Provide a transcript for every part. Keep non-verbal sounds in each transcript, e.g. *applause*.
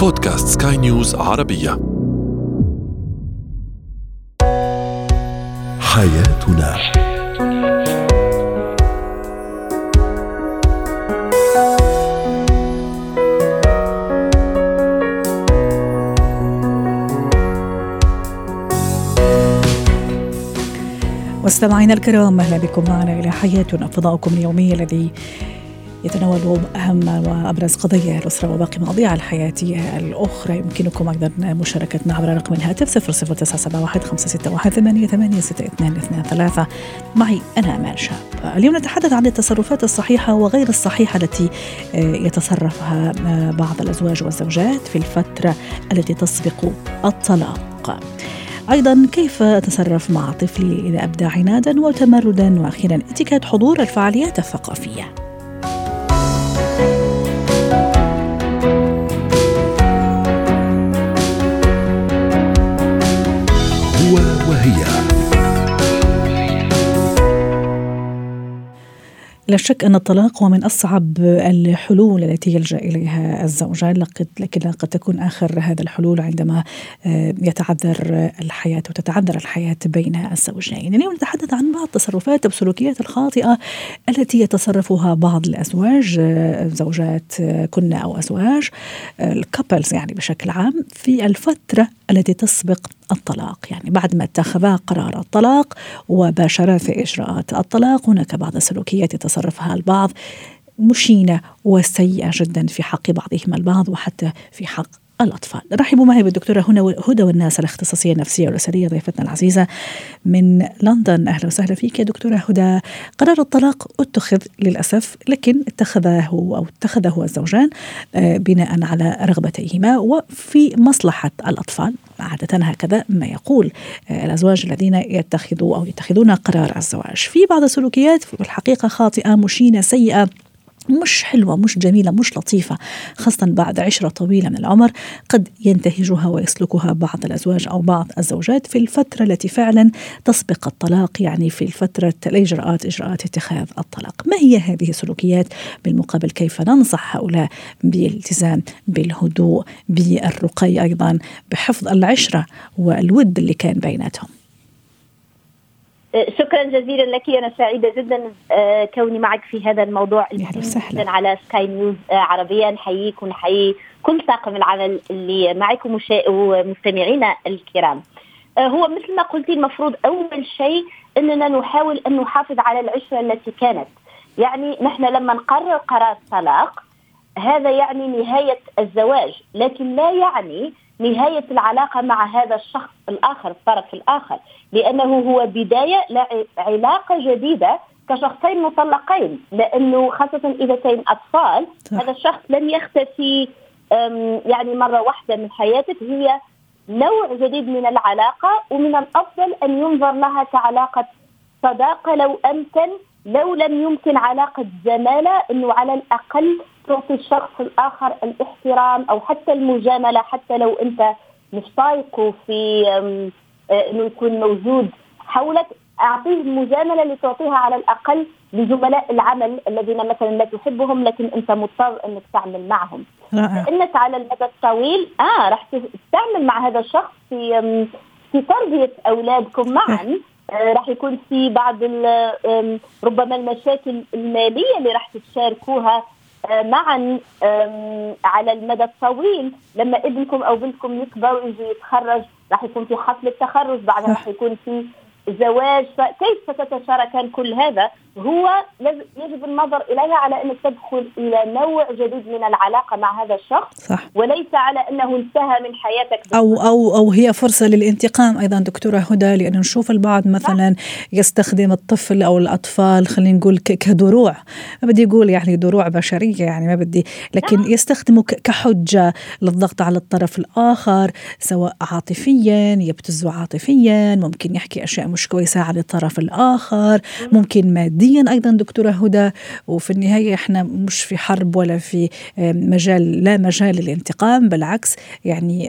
بودكاست سكاي نيوز عربية. حياتنا. مستمعينا الكرام أهلا بكم معنا إلى حياتنا فضاؤكم اليومي الذي يتناول أهم وأبرز قضايا الأسرة وباقي مواضيع الحياتية الأخرى. يمكنكم أيضا مشاركتنا عبر رقم الهاتف 00971 561 886223 معي أنا أمال شاب. اليوم نتحدث عن التصرفات الصحيحة وغير الصحيحة التي يتصرفها بعض الأزواج والزوجات في الفترة التي تسبق الطلاق. أيضا كيف أتصرف مع طفلي إذا أبدى عنادا وتمردا؟ وأخيرا اتكاد حضور الفعاليات الثقافية. لا شك أن الطلاق هو من أصعب الحلول التي يلجأ إليها الزوجان لكن قد تكون آخر هذا الحلول عندما آه، يتعذر الحياة وتتعذر الحياة بين الزوجين. اليوم نتحدث عن بعض التصرفات والسلوكيات الخاطئة التي يتصرفها بعض الأزواج آه، زوجات آه، كنا أو أزواج الكابلز يعني بشكل عام في الفترة التي تسبق الطلاق. يعني بعد ما اتخذا قرار الطلاق وباشرا في إجراءات الطلاق هناك بعض السلوكيات يتصرفها البعض مشينة وسيئة جدا في حق بعضهم البعض وحتى في حق الأطفال. رحبوا معي بالدكتورة هنا هدى والناس الاختصاصية النفسية والأسرية ضيفتنا العزيزة من لندن. أهلا وسهلا فيك يا دكتورة هدى. قرار الطلاق اتخذ للأسف لكن اتخذه أو اتخذه الزوجان آه، بناء على رغبتيهما وفي مصلحة الأطفال. عادة هكذا ما يقول آه، الأزواج الذين يتخذوا أو يتخذون قرار الزواج. في بعض السلوكيات في الحقيقة خاطئة مشينة سيئة. مش حلوة مش جميلة مش لطيفة خاصة بعد عشرة طويلة من العمر قد ينتهجها ويسلكها بعض الأزواج أو بعض الزوجات في الفترة التي فعلا تسبق الطلاق يعني في الفترة الإجراءات إجراءات اتخاذ الطلاق. ما هي هذه السلوكيات؟ بالمقابل كيف ننصح هؤلاء بالالتزام بالهدوء بالرقي أيضا بحفظ العشرة والود اللي كان بيناتهم؟ شكرا جزيلا لك أنا سعيدة جدا آه، كوني معك في هذا الموضوع. جدا على سكاي نيوز آه، عربيا. نحييك ونحيي كل طاقم العمل اللي معكم ومستمعينا الكرام. هو مثل ما قلتي المفروض أول شيء أننا نحاول أن نحافظ على العشرة التي كانت. يعني نحن لما نقرر قرار طلاق هذا يعني نهاية الزواج لكن لا يعني نهاية العلاقة مع هذا الشخص الآخر الطرف الآخر. لأنه هو بداية لعلاقة جديدة كشخصين مطلقين. لأنه خاصة إذا كان أطفال صح. هذا الشخص لن يختفي يعني مرة واحدة من حياتك هي نوع جديد من العلاقة ومن الأفضل أن ينظر لها كعلاقة صداقة. لو أمكن لو لم يمكن علاقة زمالة أنه على الأقل تعطي الشخص الآخر الاحترام أو حتى المجاملة حتى لو أنت مش طايقه في آه، أنه يكون موجود حولك أعطيه المجاملة اللي تعطيها على الأقل لزملاء العمل الذين مثلا لا تحبهم لكن أنت مضطر أنك تعمل معهم رائع. أنك على المدى الطويل آه راح تعمل مع هذا الشخص في في تربية أولادكم معا آه، راح يكون في بعض ربما المشاكل المالية اللي راح تتشاركوها آه، معا على المدى الطويل لما ابنكم أو بنتكم يكبر ويجي يتخرج راح يكون في حفل التخرج بعدها راح يكون في زواج. فكيف ستتشاركان كل هذا؟ هو يجب النظر إليها على أنك تدخل إلى نوع جديد من العلاقة مع هذا الشخص صح. وليس على أنه انتهى من حياتك أو, أو, أو هي فرصة للانتقام أيضا دكتورة هدى لأن نشوف البعض مثلا يستخدم الطفل أو الأطفال خلينا نقول كدروع ما بدي أقول يعني دروع بشرية يعني ما بدي لكن نعم. يستخدمه كحجة للضغط على الطرف الآخر سواء عاطفيا يبتزه عاطفيا ممكن يحكي أشياء مش كويسة على الطرف الآخر ممكن ماديا نفسيا أيضا دكتورة هدى وفي النهاية إحنا مش في حرب ولا في مجال لا مجال للانتقام بالعكس يعني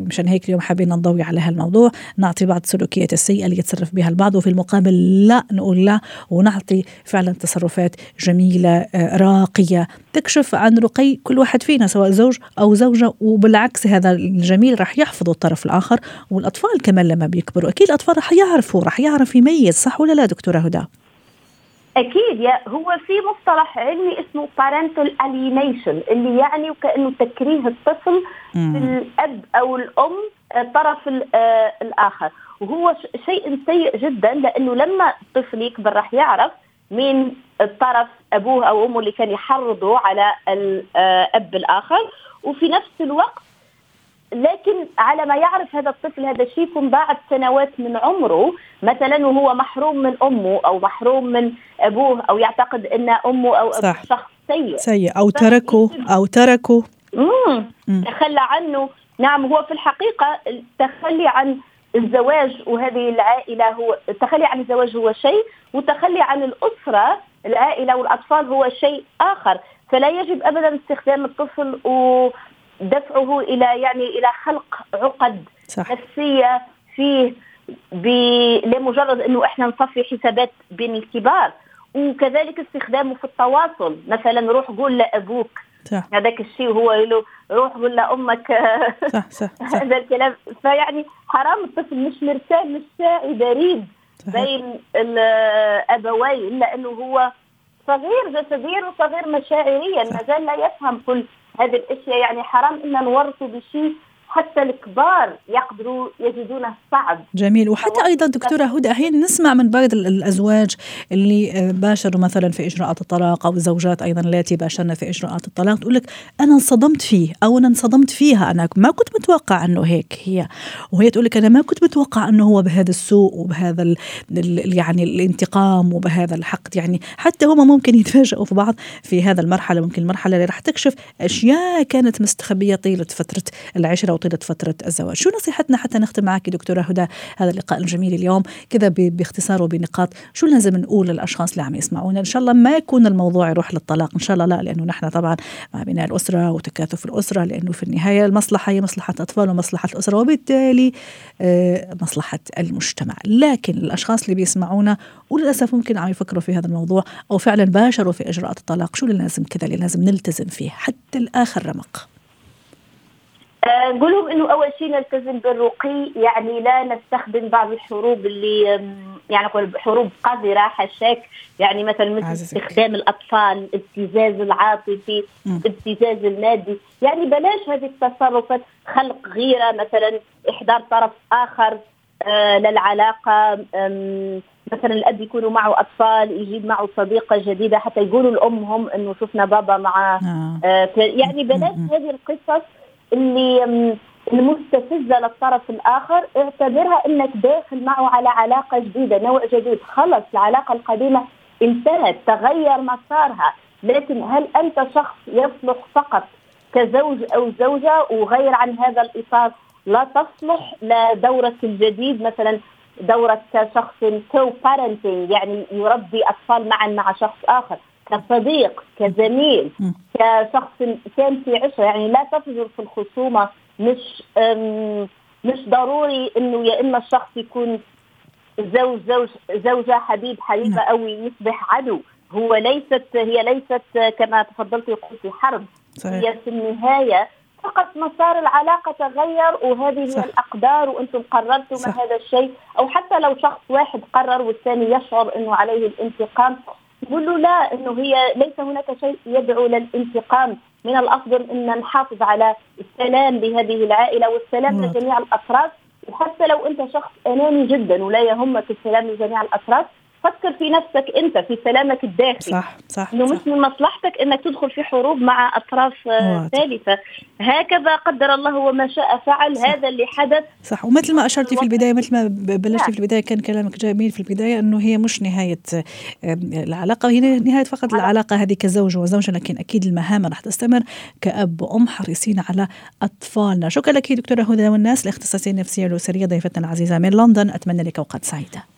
مشان هيك اليوم حابين نضوي على هالموضوع نعطي بعض السلوكيات السيئة اللي يتصرف بها البعض وفي المقابل لا نقول لا ونعطي فعلا تصرفات جميلة راقية تكشف عن رقي كل واحد فينا سواء زوج أو زوجة وبالعكس هذا الجميل راح يحفظ الطرف الآخر والأطفال كمان لما بيكبروا أكيد الأطفال راح يعرفوا راح يعرف يميز صح ولا لا دكتورة هدى؟ أكيد يا هو في مصطلح علمي اسمه parental alienation اللي يعني وكانه تكريه الطفل في الأب أو الأم الطرف آه، الآخر. وهو شيء سيء جدا لأنه لما الطفل يكبر راح يعرف من الطرف أبوه أو أمه اللي كان يحرضوا على الاب الآخر. وفي نفس الوقت لكن على ما يعرف هذا الطفل هذا الشيء يكون بعد سنوات من عمره مثلا وهو محروم من أمه أو محروم من أبوه أو يعتقد إن أمه أو صح. شخص سيء. سيء. أو تركه أو تركه. تخلى عنه. نعم هو في الحقيقة التخلي عن الزواج وهذه العائلة هو التخلي عن الزواج هو شيء والتخلي عن الأسرة العائلة والأطفال هو شيء آخر. فلا يجب ابدا استخدام الطفل و دفعه إلى يعني إلى خلق عقد صح. نفسية فيه لمجرد إنه إحنا نصفي حسابات بين الكبار. وكذلك استخدامه في التواصل. مثلا روح قول لأبوك صح. هذاك الشيء هو له روح قول لأمك. *laughs* صح صح, صح. هذا الكلام. فيعني حرام الطفل مش مرتاح مش ساعي بريد بين الأبوين لأنه هو صغير جسديا وصغير مشاعريا. ما زال لا يفهم كل هذه الأشياء يعني حرام إن نورثه بشيء حتى الكبار يقدروا يجدونه صعب جميل. وحتى أيضا دكتورة هدى أحيانا نسمع من بعض الأزواج اللي آه، باشروا مثلا في إجراءات الطلاق أو الزوجات أيضا التي باشرنا في إجراءات الطلاق تقول لك أنا انصدمت فيه أو أنا انصدمت فيها أنا ما كنت متوقع أنه هيك هي. وهي تقول لك أنا ما كنت متوقع أنه هو بهذا السوء وبهذا ال يعني الانتقام وبهذا الحقد. يعني حتى هم ممكن *laughs* يتفاجئوا في بعض في هذا المرحلة. ممكن المرحلة اللي راح تكشف أشياء كانت مستخبية طيلة فترة العشرة طيلة فترة الزواج. شو نصيحتنا حتى نختم معك دكتورة هدى؟ هذا اللقاء الجميل اليوم كذا باختصار وبنقاط. شو لازم نقول للأشخاص اللي عم يسمعونا؟ إن شاء الله ما يكون الموضوع يروح للطلاق. إن شاء الله لا لأنه نحن طبعا مع بناء الأسرة وتكاثف الأسرة لأنه في النهاية المصلحة هي مصلحة الاطفال ومصلحة الأسرة وبالتالي آه، مصلحة المجتمع. لكن الأشخاص اللي بيسمعونا وللأسف ممكن عم يفكروا في هذا الموضوع أو فعلا باشروا في إجراءات الطلاق شو اللي لازم كذا اللي لازم نلتزم فيه حتى الآخر رمق؟ نقول لهم إنه أول شيء نلتزم بالرقي يعني لا نستخدم بعض الحروب اللي يعني نقول حروب قذرة حشاك يعني مثلا مثل استخدام الأطفال الابتزاز العاطفي الابتزاز المادي. يعني بلاش هذه التصرفات خلق غيرة مثلا إحضار طرف آخر آه للعلاقة. مثلا الأب يكونوا معه أطفال يجيب معه صديقة جديدة حتى يقولوا لأمهم إنه شفنا بابا مع آه. آه يعني بلاش هذه القصص. اللي المستفزة للطرف الآخر اعتبرها أنك داخل معه على علاقة جديدة نوع جديد. خلص العلاقة القديمة انتهت تغير مسارها. لكن هل أنت شخص يصلح فقط كزوج أو زوجة؟ وغير عن هذا الإطار لا تصلح لدورك الجديد مثلا دورك كشخص كو يعني يربي أطفال معا مع شخص آخر. كصديق كزميل كشخص كان في عشرة يعني لا تفجر في الخصومة مش مش ضروري إنه يا إما الشخص يكون زوج زوج زوجة حبيب حبيبة نعم. أو يصبح عدو هو ليست هي ليست كما تفضلت يقول في حرب صحيح. هي في النهاية فقط مسار العلاقة تغير وهذه صح. هي الأقدار وأنتم قررتم صح. هذا الشيء أو حتى لو شخص واحد قرر والثاني يشعر إنه عليه الانتقام نقول له لا إنه هي ليس هناك شيء يدعو للانتقام من الأفضل إن نحافظ على السلام لهذه العائلة والسلام نعم. لجميع الأطراف وحتى لو أنت شخص أناني جدا ولا يهمك السلام لجميع الأطراف فكر في نفسك انت في سلامك الداخلي صح صح إنه مش من مصلحتك إنك تدخل في حروب مع أطراف آه، ثالثة. هكذا قدر الله وما شاء فعل صح. هذا اللي حدث. صح. ومثل ما اشرتي في البداية مثل ما بلشتي في البداية كان كلامك جميل في البداية إنه هي مش نهاية العلاقة. هي نهاية فقط العلاقة هذه كزوج وزوجة لكن أكيد المهام راح تستمر كأب وأم حريصين على أطفالنا. شكرا لك دكتورة هدى والناس الاختصاصيه النفسيه والاسريه ضيفتنا العزيزة من لندن. أتمنى لك أوقات سعيدة.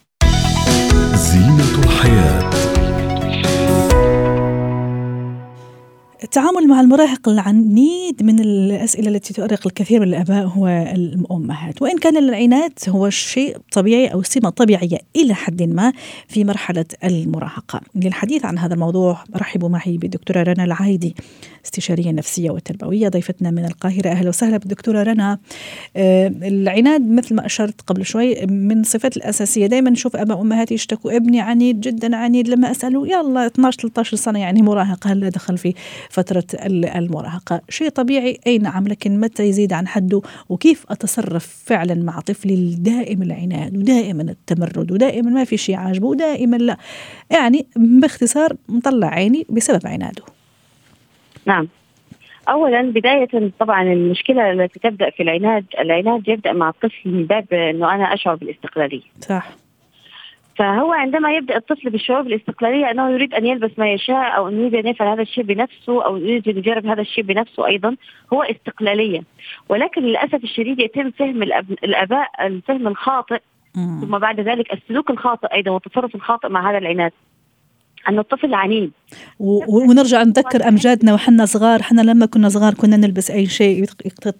زينة الحياة. التعامل مع المراهق العنيد من الأسئلة التي تؤرق الكثير من الآباء هو الأمهات. وإن كان العناد هو شيء طبيعي أو سمة طبيعية إلى حد ما في مرحلة المراهقة. للحديث عن هذا الموضوع رحبوا معي بالدكتورة رنا العايدي استشارية نفسية وتربوية ضيفتنا من القاهرة. أهلا وسهلا بالدكتورة رنا. آه، العناد مثل ما أشرت قبل شوي من الصفات الأساسية. دائما نشوف أباء وأمهات يشتكوا ابني عنيد جدا عنيد لما أسأله يلا 12 13 سنة يعني مراهق هلا دخل في فترة المراهقة. شيء طبيعي. أي نعم لكن متى يزيد عن حده؟ وكيف أتصرف فعلا مع طفلي الدائم العناد ودائما التمرد ودائما ما في شيء عاجبه ودائما لا؟ يعني باختصار مطلع عيني بسبب عناده. نعم. اولا بداية طبعا المشكلة التي تبدأ في العناد العناد يبدأ مع الطفل من باب إنه أنا أشعر بالاستقلالية. صح. فهو عندما يبدأ الطفل بالشعور بالاستقلالية أنه يريد أن يلبس ما يشاء أو انه يريد أن يفعل هذا الشيء بنفسه أو يريد أن يجرب هذا الشيء بنفسه أيضا هو استقلالية. ولكن للأسف الشديد يتم فهم الأباء الفهم الخاطئ ثم بعد ذلك السلوك الخاطئ أيضا والتصرف الخاطئ مع هذا العناد. أن الطفل عنيد. ونرجع نذكر أمجادنا وحنا صغار حنا لما كنا صغار كنا نلبس أي شيء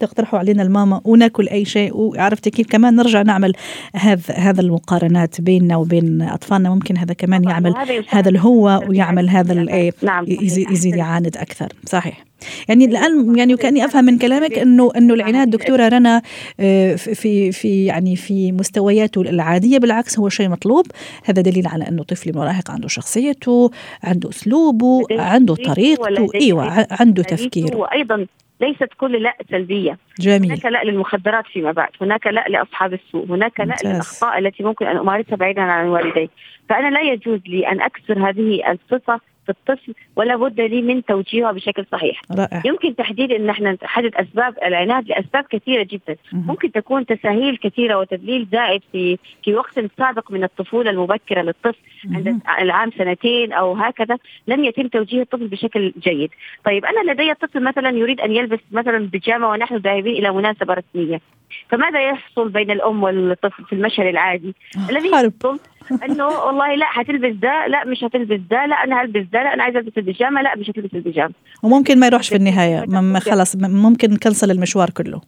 تقترحوا علينا الماما وناكل أي شيء. وعرفتي كيف كمان نرجع نعمل هذا هذا المقارنات بيننا وبين أطفالنا. ممكن هذا كمان يعمل هذا الهو ويعمل هذا نعم يزيد يعاند أكثر. صحيح. يعني الآن يعني وكاني أفهم من كلامك انه إنه العناد دكتورة رنا آه، في في يعني في مستوياته العادية. بالعكس هو شيء مطلوب. هذا دليل على أنه طفلي مراهق عنده شخصيته عنده أسلوبه عنده طريقته إيوه عنده تفكيره. وأيضا ليست كل لا سلبية. جميل. هناك لا للمخدرات فيما بعد هناك لا لأصحاب السوء هناك لا للأخطاء التي ممكن أن أمارسها بعيدا عن والدي فأنا لا يجوز لي أن أكسر هذه الصفه الطفل ولا بد لي من توجيهها بشكل صحيح رائع. يمكن تحديد إن إحنا نحدد أسباب العناد لأسباب كثيرة جدا مه. ممكن تكون تساهيل كثيرة وتدليل زائد في في وقت سابق من الطفولة المبكرة للطفل مه. عند العام سنتين أو هكذا لم يتم توجيه الطفل بشكل جيد طيب أنا لدي طفل مثلا يريد أن يلبس مثلا بيجامة ونحن ذاهبين إلى مناسبة رسمية فماذا يحصل بين الأم والطفل في المشهد العادي؟ الذي يحصل أنه والله لا حتلبس ده لا مش هتلبس ده لا أنا هلبس ده لا أنا عايزة ألبس البيجامة لا مش هتلبس البيجامة. وممكن ما يروحش في النهاية. *laughs* خلاص ممكن نكنسل المشوار كله.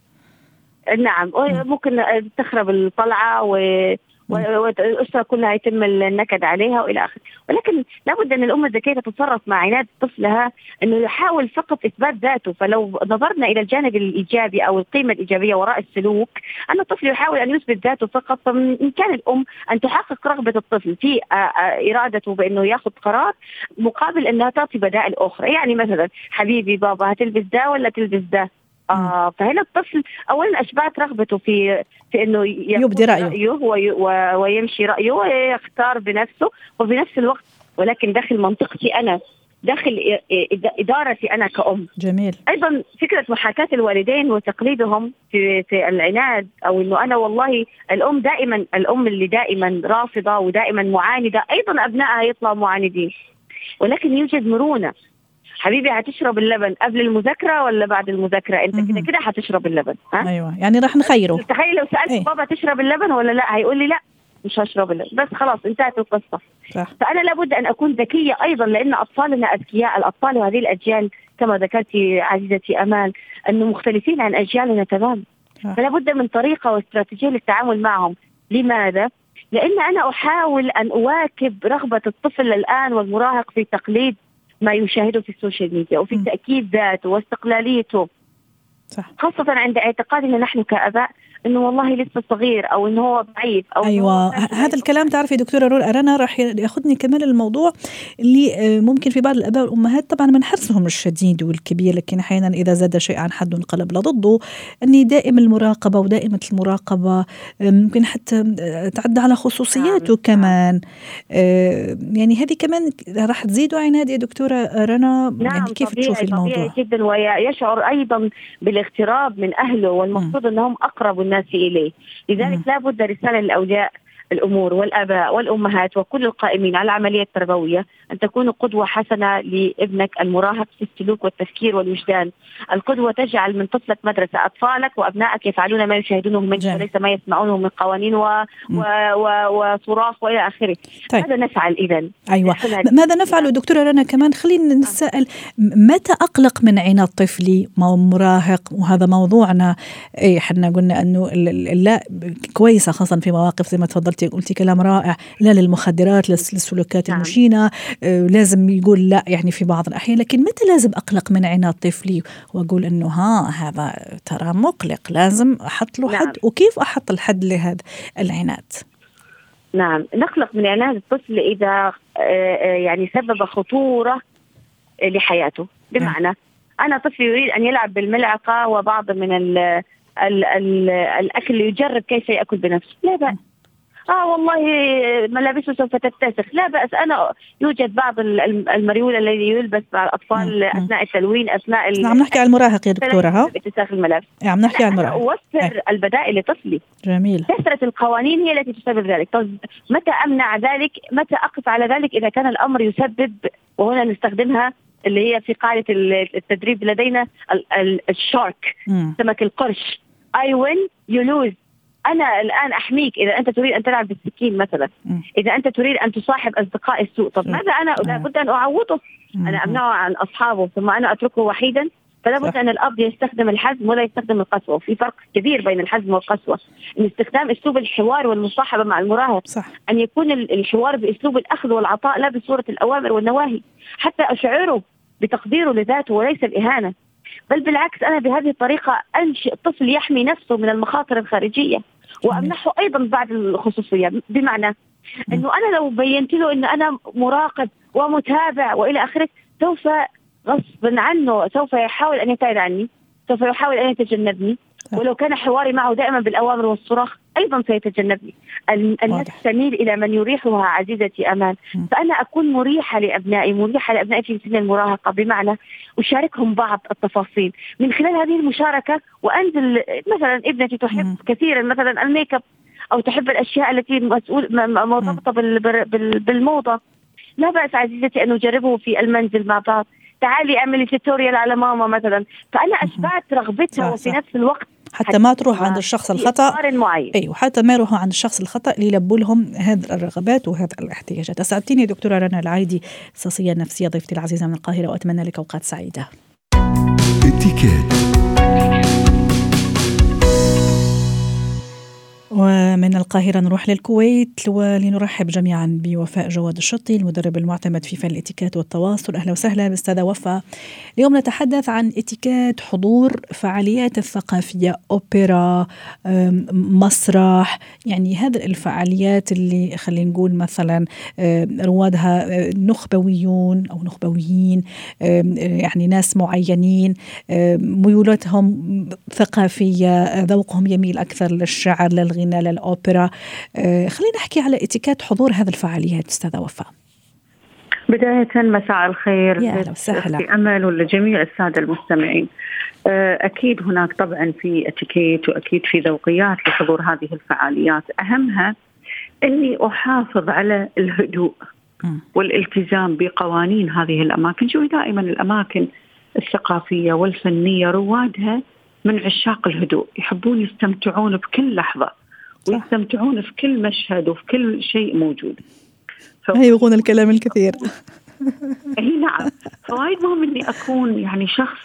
نعم. ممكن تخرب الطلعة و والأسرة كلها يتم النكد عليها وإلى آخره، ولكن لابد أن الام الذكية تتصرف مع عناد طفلها أنه يحاول فقط إثبات ذاته، فلو نظرنا إلى الجانب الإيجابي أو القيمة الإيجابية وراء السلوك، أن الطفل يحاول أن يثبت ذاته فقط، فمن كان الأم أن تحقق رغبة الطفل في إرادته بأنه ياخذ قرار مقابل أنها تعطي بدائل أخرى، يعني مثلا حبيبي بابا هتلبس ده ولا تلبس ده؟ آه فهنا الطفل اولا أشبعت رغبته في في إنه يبدي رأيه, رأيه ويمشي رأيه ويختار بنفسه وفي نفس الوقت ولكن داخل منطقتي أنا داخل إدارتي أنا كأم. جميل. أيضا فكرة محاكاة الوالدين وتقليدهم في في العناد أو إنه أنا والله الأم دائما الأم اللي دائما رافضة ودائما معاندة أيضا أبنائها يطلعوا معاندين. ولكن يوجد مرونة. حبيبي هتشرب اللبن قبل المذاكرة ولا بعد المذاكرة؟ انت كده كده هتشرب اللبن ها؟ أيوه يعني راح نخيره. تخيل لو سألت إيه؟ بابا تشرب اللبن ولا لا هيقول لي لا مش هشرب اللبن. بس خلاص انتهت القصة. صح. فأنا لابد أن أكون ذكية أيضا لأن أطفالنا أذكياء الأطفال وهذه الأجيال كما ذكرتي عزيزتي أمال أنه مختلفين عن أجيالنا تماما. فلا بد من طريقة واستراتيجية للتعامل معهم. لماذا؟ لأن أنا أحاول أن أواكب رغبة الطفل الآن والمراهق في تقليد ما يشاهده في السوشيال ميديا وفي تأكيد ذاته واستقلاليته صح. خاصة عند اعتقادنا نحن كآباء إنه والله لسه صغير أو إنه هو ضعيف أو أيوه هذا الكلام تعرفي دكتورة رنا راح ياخذني كمان الموضوع اللي آه، ممكن في بعض الأباء والأمهات طبعا من حرصهم الشديد والكبير لكن أحيانا إذا زاد شيء عن حد انقلب لضده إني دائم المراقبة ودائمة المراقبة آه، ممكن حتى آه، تعدى على خصوصياته نعم. كمان يعني هذه كمان راح تزيدوا عناد يا دكتورة رنا نعم يعني كيف تشوفي الموضوع؟ طبيعي جدا ويشعر أيضا بالاغتراب من أهله والمفروض إنهم أقرب الناس إليه. لذلك لا بد رسالة للأولياء. الأمور والآباء والأمهات وكل القائمين على العملية التربوية أن تكونوا قدوة حسنة لابنك المراهق في السلوك والتفكير والوجدان. القدوة تجعل من طفلك مدرسة، أطفالك وأبنائك يفعلون ما يشاهدونه منك وليس ما يسمعونه من قوانين و... و... و... وصراخ وإلى آخره. طيب. ماذا نفعل اذا؟ أيوه ماذا نفعل دكتورة رنا كمان خلينا نتساءل متى أقلق من عناد طفلي مراهق وهذا موضوعنا اي إحنا قلنا أنه لا كويسه خاصة في مواقف زي ما تفضلتي قلتي كلام رائع لا للمخدرات للسلوكات نعم. المشينة آه، لازم يقول لا يعني في بعض الأحيان لكن متى لازم أقلق من عناد طفلي وأقول إنه ها هذا ترى مقلق لازم أحط له نعم. حد وكيف أحط الحد لهذا العناد نعم نقلق من عناد الطفل إذا آه، آه، يعني سبب خطورة لحياته بمعنى نعم. أنا طفلي يريد أن يلعب بالملعقة وبعض من ال ال ال الأكل يجرب كيف يأكل بنفسه لا بأس آه والله ملابسه سوف تتسخ. لا بأس. أنا يوجد بعض المريول الذي يلبس مع الأطفال أثناء التلوين أثناء نعم نحكي عن المراهق يا دكتورة ها؟ اتساخ الملابس. نعم نحكي عن المراهق. اوفر. البدائل لطفلي. جميل. كثرة القوانين هي التي تسبب ذلك. طيب متى أمنع ذلك؟ متى أقف على ذلك؟ إذا كان الأمر يسبب وهنا نستخدمها اللي هي في قاعدة التدريب لدينا الشارك سمك القرش. اي وين يو لوز أنا الآن أحميك إذا أنت تريد أن تلعب بالسكين مثلا. إذا أنت تريد أن تصاحب أصدقاء السوء طب ماذا أنا؟ لابد أن أعوضه. أنا امنعه عن أصحابه ثم أنا أتركه وحيدا. فلا بد أن الأب يستخدم الحزم ولا يستخدم القسوة. وفي فرق كبير بين الحزم والقسوة. إن استخدام أسلوب الحوار والمصاحبة مع المراهق صح. أن يكون الحوار بأسلوب الأخذ والعطاء لا بصورة الأوامر والنواهي. حتى أشعره بتقديره لذاته وليس الاهانه بل بالعكس أنا بهذه الطريقة أنشئ طفل يحمي نفسه من المخاطر الخارجية وأمنحه أيضا بعض الخصوصية. بمعنى إنه أنا لو بينت له إنه أنا مراقب ومتابع وإلى آخره سوف غصبا عنه سوف يحاول أن يبتعد عني سوف يحاول أن يتجنبني. ولو كان حواري معه دائما بالأوامر والصراخ أيضا سيتجنبني النفس تميل إلى من يريحها عزيزتي أمان. فأنا أكون مريحة لأبنائي مريحة لأبنائي في سن المراهقة بمعنى أشاركهم بعض التفاصيل. من خلال هذه المشاركة وأنزل مثلا ابنتي تحب كثيرا مثلا الميك اب أو تحب الأشياء التي مسؤول مرتبطة بالموضة. لا بأس عزيزتي أن نجربه في المنزل مع بعض. تعالي اعملي tutorial على ماما مثلا. فأنا أشبعت رغبتها وفي نفس الوقت حتى ما تروح عند الشخص الخطأ. معين. أيوه حتى ما يروحوا عند الشخص الخطأ ليلبوا لهم هذه الرغبات وهذه الاحتياجات. اسعدتيني دكتورة رنا العايدي اخصائيه نفسية ضيفتي العزيزة من القاهرة وأتمنى لك أوقات سعيدة. ومن القاهرة نروح للكويت ولنرحب جميعا بوفاء جواد الشطي المدرب المعتمد في فن الإتيكيت والتواصل. أهلا وسهلا بالأستاذة وفاء. اليوم نتحدث عن إتيكيت حضور فعاليات الثقافية أوبرا مسرح. يعني هذه الفعاليات اللي خلينا نقول مثلا روادها نخبويون أو نخبويين يعني ناس معينين ميولاتهم ثقافية ذوقهم يميل أكثر للشعر للغناء. الغناء للأوبرا. آه، خلينا نحكي على اتيكيت حضور هذه الفعاليات أستاذة وفاء. بداية مساء الخير. يا أهلا وسهلا. في أمل ولجميع السادة المستمعين. آه، أكيد هناك طبعا في اتيكيت وأكيد في ذوقيات لحضور هذه الفعاليات. أهمها أني أحافظ على الهدوء والالتزام بقوانين هذه الأماكن. شوفي دائما الأماكن الثقافية والفنية روادها من عشاق الهدوء. يحبون يستمتعون بكل لحظة. ويستمتعون في كل مشهد وفي كل شيء موجود. يبغون الكلام الكثير. *laughs* إي نعم. فوايد مهم إني أكون يعني شخص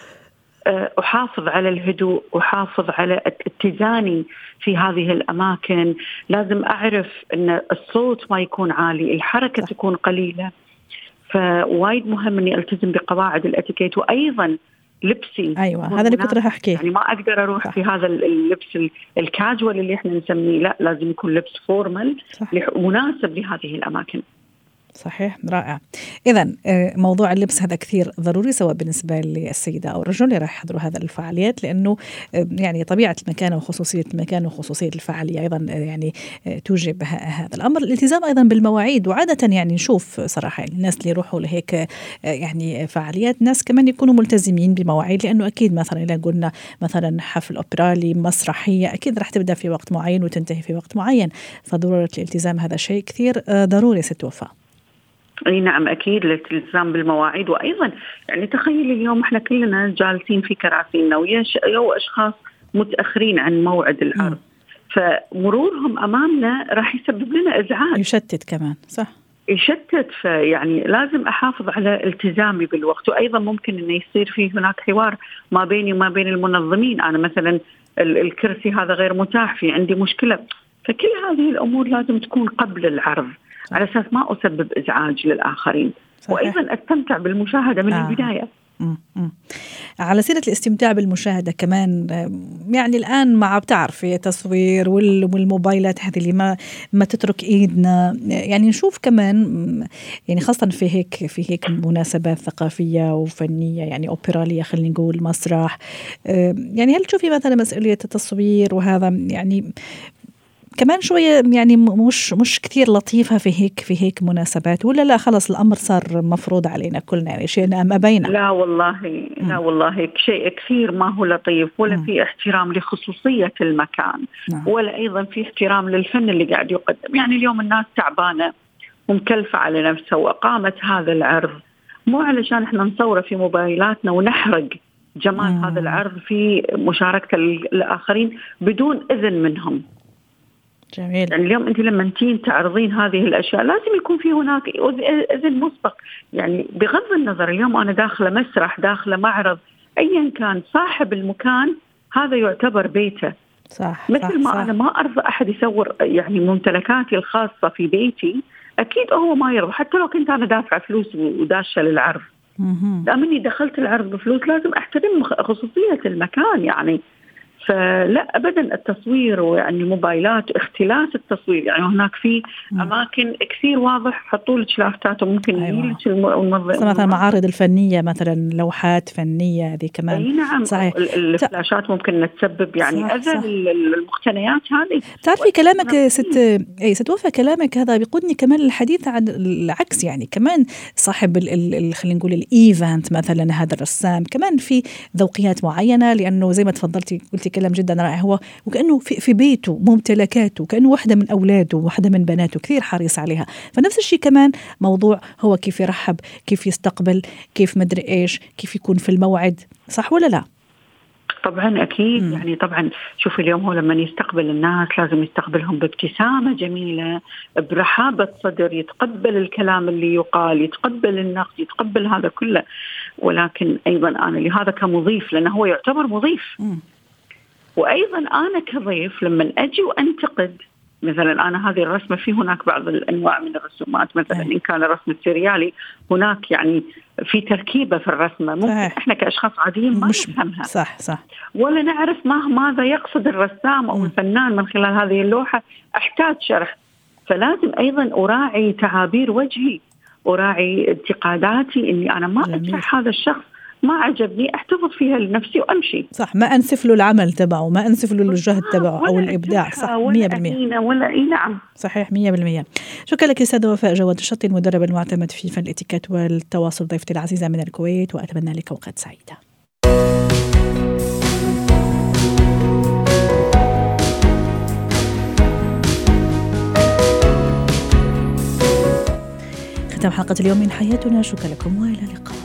آه، أحافظ على الهدوء أحافظ على اتزاني في هذه الأماكن. لازم أعرف إن الصوت ما يكون عالي الحركة صح. تكون قليلة. فوايد مهم إني ألتزم بقواعد الإتيكيت. وأيضا لبسي أيوه هذا اللي كنت راح أحكيه. يعني ما أقدر أروح صح. في هذا اللبس الكاجوال اللي إحنا نسميه. لا لازم يكون لبس formal مناسب لهذه الأماكن. صحيح رائع. اذا آه، موضوع اللبس هذا كثير ضروري سواء بالنسبة للسيدة أو الرجل اللي راح يحضروا هذا الفعاليات لأنه آه، يعني طبيعة المكان وخصوصية المكان وخصوصية الفعالية أيضا آه، يعني توجب هذا الأمر. الالتزام أيضا بالمواعيد وعادة يعني نشوف صراحة يعني الناس اللي يروحوا لهيك يعني فعاليات ناس كمان يكونوا ملتزمين بمواعيد لأنه أكيد مثلا إذا قلنا مثلا حفل أوبرالي مسرحية أكيد راح تبدأ في وقت معين وتنتهي في وقت معين. فضرورة الالتزام هذا شيء كثير ضروري ست إي نعم أكيد الالتزام بالمواعيد. وأيضا يعني تخيل اليوم إحنا كلنا جالسين في كراسينا ويا أشخاص متأخرين عن موعد العرض. فمرورهم أمامنا راح يسبب لنا إزعاج. يشتت كمان صح. يشتت فيعني لازم أحافظ على التزامي بالوقت. وأيضا ممكن إنه يصير في هناك حوار ما بيني وما بين المنظمين. أنا مثلا الكرسي هذا غير متاح في عندي مشكلة. فكل هذه الأمور لازم تكون قبل العرض. على أساس ما أسبب إزعاج للآخرين. صحيح. وأيضا أستمتع بالمشاهدة من آه. البداية. على سيرة الاستمتاع بالمشاهدة كمان يعني الآن مع بتعرفي تصوير والموبايلات هذه اللي ما ما تترك إيدنا. يعني نشوف كمان يعني خاصة في هيك في هيك مناسبات ثقافية وفنية يعني أوبرالية خلينا نقول مسرح. يعني هل تشوفي مثلا مسؤولية التصوير وهذا يعني كمان شوية يعني مش مش كثير لطيفة في هيك في هيك مناسبات. ولا لا خلص الأمر صار مفروض علينا كلنا يعني شيء ما بينا لا والله لا والله شيء كثير ما هو لطيف ولا في احترام لخصوصية المكان نعم. ولا أيضا في احترام للفن اللي قاعد يقدم. يعني اليوم الناس تعبانة ومكلفة على نفسها واقامت هذا العرض مو علشان إحنا نصوره في موبايلاتنا ونحرق جمال مم. هذا العرض في مشاركة الآخرين بدون إذن منهم. جميل. يعني اليوم أنت لما تين تعرضين هذه الأشياء لازم يكون في هناك أذن مسبق. يعني بغض النظر اليوم أنا داخلة مسرح داخلة معرض ايا كان صاحب المكان هذا يعتبر بيته. صح مثل صح ما صح. أنا ما أرضى أحد يصور يعني ممتلكاتي الخاصة في بيتي أكيد هو ما يرضى. حتى لو كنت أنا دافعه فلوس وداشة للعرض. دام اني دخلت العرض بفلوس لازم أحترم خصوصية المكان. يعني فلا ابدا التصوير ويعني الموبايلات اختلاس التصوير. يعني هناك في أماكن كثير واضح حطوا لك لافتات وممكن أيوة. الموظف مثلا المعارض الفنية مثلا لوحات فنية هذه كمان. أي نعم. صحيح. الفلاشات ممكن تسبب يعني أذى المقتنيات هذه. تعرفي كلامك ست اي ست وفاء كلامك هذا بيقودني كمان للحديث عن العكس. يعني كمان صاحب خلينا نقول ال event مثلا هذا الرسام. كمان في ذوقيات معينة لأنه زي ما تفضلتي قلتي كلام جدا رائع. هو وكأنه في, في بيته ممتلكاته كأنه واحدة من أولاده واحدة من بناته كثير حريص عليها. فنفس الشيء كمان موضوع هو كيف يرحب كيف يستقبل كيف مدري إيش كيف يكون في الموعد. صح ولا لا؟ طبعا أكيد. مم. يعني طبعا شوف اليوم هو لما يستقبل الناس لازم يستقبلهم بابتسامة جميلة برحابه صدر يتقبل الكلام اللي يقال يتقبل النقد يتقبل هذا كله. ولكن أيضا أنا لهذا كمضيف لأنه هو يعتبر مضيف. مم. وأيضا أنا كضيف لما أجي وأنتقد مثلا أنا هذه الرسمة في هناك بعض الأنواع من الرسومات مثلا إن كان الرسم السريالي هناك يعني في تركيبة في الرسمة ممكن صحيح. إحنا كأشخاص عاديين ما مش نفهمها. صح صح. ولا نعرف ما ماذا يقصد الرسام أو الفنان من خلال هذه اللوحة. أحتاج شرح. فلازم أيضا أراعي تعابير وجهي أراعي انتقاداتي إني أنا ما اشرح هذا الشخص ما عجبني أحتفظ فيها لنفسي وأمشي. صح ما أنسف له العمل تبعه ما أنسف له الجهد تبعه أو الإبداع. صح 100% ولا, ولا أي نعم. صحيح 100% شكرا لك أستاذة وفاء جواد الشطي المدرب المعتمد في فن الإتيكيت والتواصل ضيفتي العزيزة من الكويت وأتمنى لك اوقات سعيده ختام حلقة اليوم من حياتنا. شكرا لكم وإلى اللقاء.